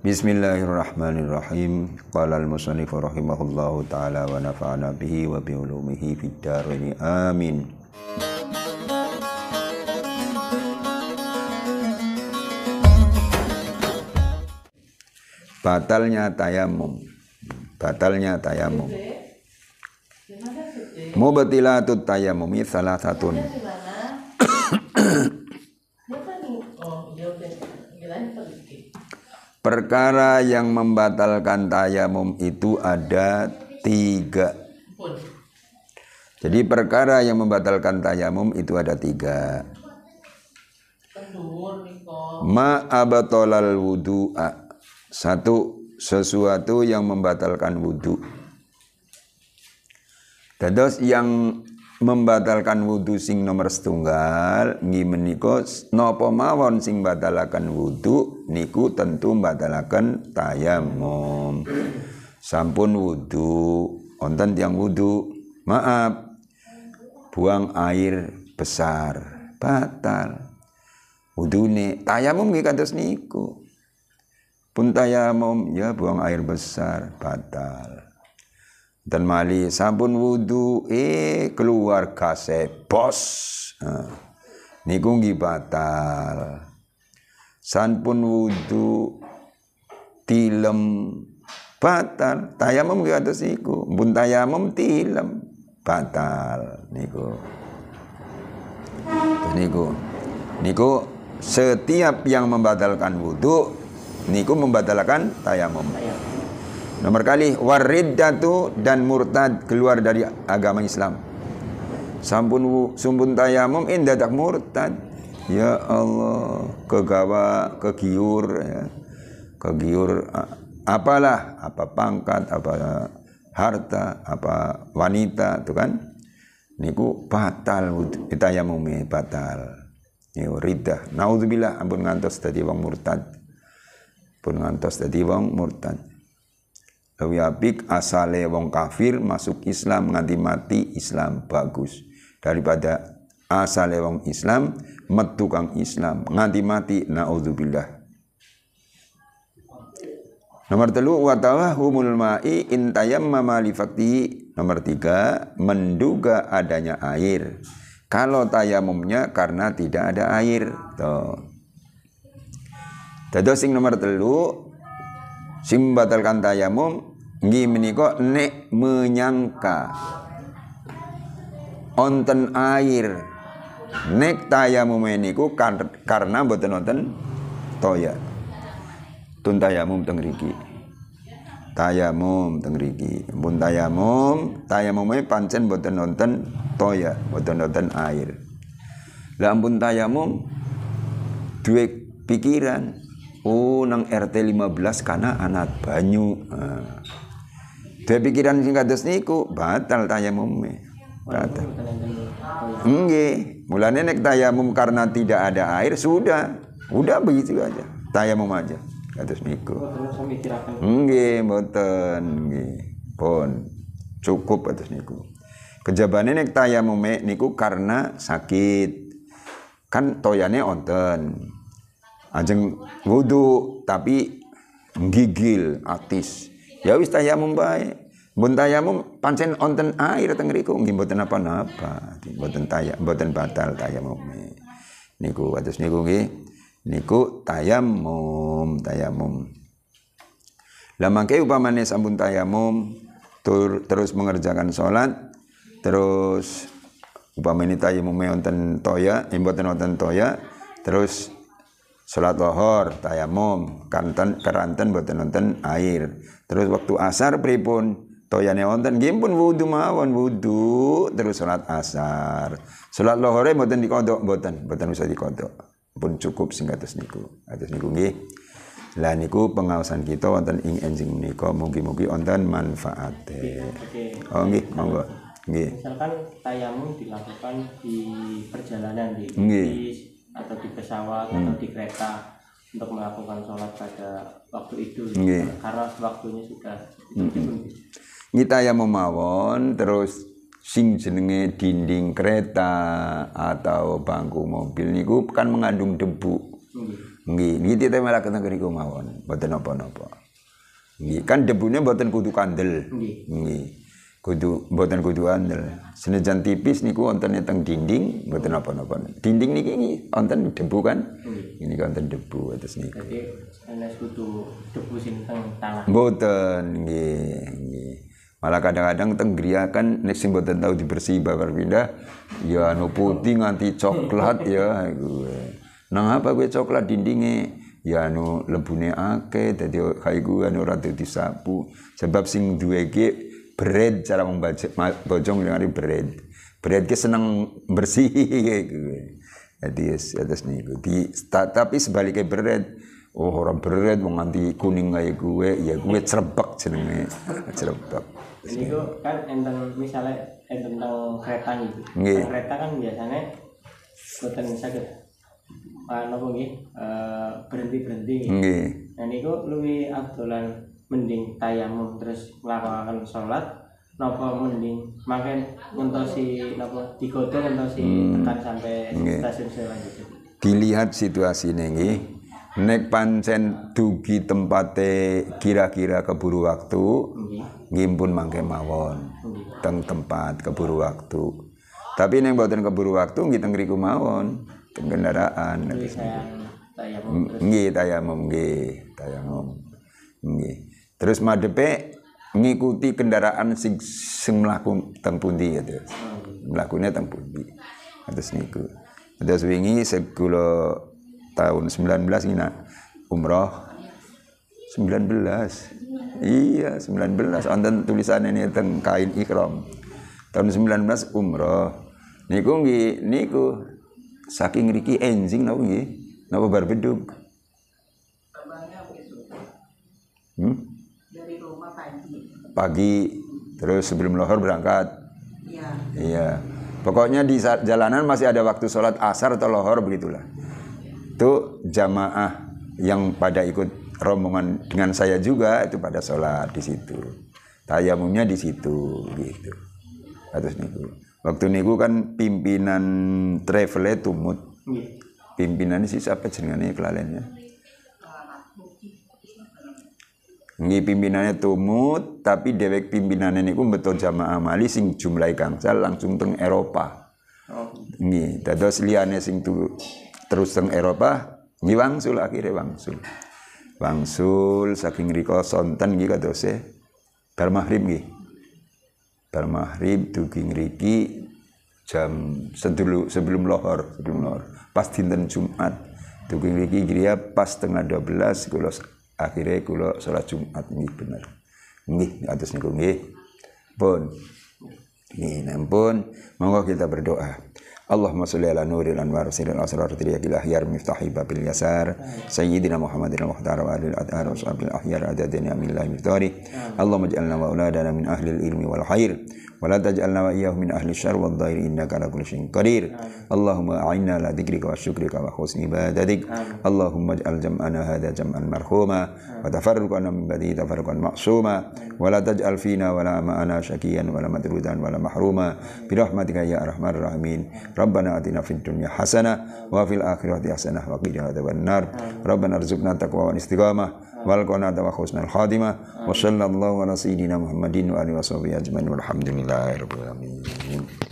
Bismillahirrahmanirrahim. Qala al-musannif rahimahullahu taala wa nafa'ana bihi wa bi ulumihi fid. Amin. Batalnya tayamum. Batalnya tayamum. Mubtilatut tayamumi salah satun. Perkara yang membatalkan tayamum itu ada tiga. Jadi perkara yang membatalkan tayamum itu ada tiga. Ma abatolal wudu'a. Satu, sesuatu yang membatalkan wudhu. Dados yang membatalkan wudhu sing nomor setunggal nggih menika napa mawon sing batalaken wudhu niku tentu batalaken tayamum sampun wudhu wonten tiang wudhu maaf buang air besar batal. Wudune tayamum nggih kados niku. Pun tayamum ya buang air besar batal dan mali sampun wudu eh keluar kasepos nah, niku nggih batal. Sampun wudu tilem batal. Tayamum nggih atus niku. Pun tayamum tilem batal niku. Niku. Niku setiap yang membatalkan wudu niku membatalkan tayamum. Nomor kali wariddatu dan murtad keluar dari agama Islam. Sampun sumpun tayamum indah tak murtad. Ya Allah, kegawa, kegiur ya. Kegiur apalah, apa pangkat, apa harta, apa wanita itu kan. Niku batal tayamum batal. Niku riddah. Nauzubillah ampun ngantos tadi wong murtad. Pun ngantos tadi wong murtad. Lawi apik asale wong kafir masuk Islam nganti mati Islam bagus daripada asale wong Islam metu kang Islam nganti mati naudzubillah. Nomor telu wa tawahumul ma'i in tayammama li Nomor tiga, menduga adanya air. Kalau tayamumnya karena tidak ada air. Tuh. Sing nomor telu sing batalkan tayamum nggih menika nek menyangka onten air nek tayamum niku karena mboten wonten toya. Tun tayamum teng riki tayamum teng riki pun tayamum tayamume pancen mboten wonten toya mboten wonten air. Lah ampun tayamum duwe pikiran oh nang RT 15 karena anak banyu. Nah. Dua pikiran sing kados niku batal tayamume. Batal. Nggih, mulane nek tayamum karena tidak ada air sudah, udah begitu aja. Tayamum aja. Kados niku. Nggih, mboten nggih. Pun cukup kados niku. Kejabane nek tayamume niku karena sakit. Kan toyane onten. Ajeng wudu tapi gigil atis. Ya wis tayamum bae. Mun tayamum pancen onten air teng riku nggih mboten apa-apa. Mboten taya mboten batal tayamum. Niku kados niku nggih. Niku tayamum, tayamum. Lah mangke upamane sampun tayamum tur, terus mengerjakan sholat terus upamane tayamum wonten toya, mboten wonten toya, terus Salat lohor, tayamum, kanten keranten boten nonton air. Terus waktu asar pripun? Toyane wonten nggih pun wudu mawon wudu terus salat asar. Salat lohore boten dikodok boten, boten usah dikodok. Pun cukup sing atus niku. Atus niku nggih. Lah niku pengawasan kita wonten ing enjing menika mugi-mugi wonten manfaate. Oh nggih, monggo. Nggih. Misalkan tayamum dilakukan di perjalanan di nggih atau di pesawat hmm. atau di kereta untuk melakukan sholat pada waktu itu yeah. karena waktunya sudah hmm. kita yang memawon terus sing jenenge dinding kereta atau bangku mobil niku kan mengandung debu Nggih, niki ditemelaken ngriku mawon, mboten napa-napa. Nggih, kan debune mboten kudu kandel. Nggih. Kudu mboten kudu andel. Senajan tipis niku wonten teng dinding mboten napa-napa. Dinding niki wonten debu kan? Ini wonten debu atas niku. Jadi sanes kudu debu sing teng tanah. Mboten nggih, nggih. Malah kadang-kadang teng griya kan nek sing mboten tahu dibersih bakal pindah ya anu putih nganti coklat ya iku. Nang apa gue coklat dindingnya ya anu lebune akeh dadi kaiku anu ora dadi sapu sebab sing duwe ki bread cara membaca bojong dengan bread. Bread ki seneng bersih gitu. Jadi yes, atas niku di tapi sebaliknya bread. Oh orang bread mau nganti kuning kayak gue ya gue cerebak jenenge. Cerebak. Ini kok kan enten misalnya enten tentang kereta gitu. Nggih. kereta kan biasanya boten saged uh, napa nggih eh, berhenti-berhenti nggih. nggih. Nah niku luwih abdolan mending tayamum terus nglakonaken salat napa mending makan ngentosi napa digodhong ngentosi tekan sampai Nggih. stasiun selanjutnya. dilihat situasi nggih nek pancen dugi tempate kira-kira keburu waktu Nggih. nggih pun mangke mawon Nggih. teng tempat keburu waktu tapi nek mboten keburu waktu nggih teng mriku mawon teng kendaraan sayang tayamum nggih tayamum nggih tayamum nggih terus madepe ngikuti kendaraan sing sing mlaku teng pundi gitu mlakune teng pundi? Terus niku. Terus wingi segula tahun 19 ngina umroh 19 iya 19 wonten tulisan ini teng kain ikram. Tahun 19 umroh. Niku nggih niku saking riki enjing napa nggih? Napa bar hmm? Rumah pagi. pagi terus sebelum lohor berangkat. Ya, iya. Pokoknya di jalanan masih ada waktu sholat asar atau lohor begitulah. Itu jamaah yang pada ikut rombongan dengan saya juga itu pada sholat di situ. Tayamumnya di situ gitu. Atas niku waktu niku kan pimpinan travelnya tumut. Nggih. pimpinannya sih siapa jenengane kelalaiannya Nggih pimpinannya tumut tapi dewek pimpinannya niku betul jamaah mali sing jumlahi gangsal langsung teng Eropa. Oh, Nggih, dados liyane sing tu, terus teng Eropa nggih wangsul akhirnya wangsul. Wangsul saking rika sonten nggih kadose bar maghrib nggih. Bar maghrib dugi ngriki jam sedulu sebelum lohor, sebelum lohor. Pas dinten Jumat dugi ngriki griya pas tengah 12 kula akhirnya kula salat Jumat nggih bener. Nggih atus niku nggih. Pun ini nampun monggo kita berdoa. اللهم صل على نور الانوار سير الاسرار تريك الاحيار مفتاح باب اليسار سيدنا محمد المختار وال الاثار واصحاب الاحيار عددنا من الله مفتاري اللهم اجعلنا واولادنا من أهل العلم والخير ولا تجعلنا وإياه من أهل الشر والضير إنك على كل شيء قدير اللهم أعنا على ذكرك وشكرك وحسن عبادتك اللهم اجعل جمعنا هذا جمعا مرحوما وتفرقنا من بدي تفرقا معصوما ولا تجعل فينا ولا معنا شكيا ولا مدرودا ولا محروما برحمتك يا أرحم الراحمين ربنا آتنا في الدنيا حسنة وفي الآخرة حسنة وقنا عذاب النار. ربنا ارزقنا التقوى والاستقامة وألقنا عذاب وحسن الخاتمة وصلى الله على سيدنا محمد وآله وصحبه أجمعين والحمد لله رب العالمين.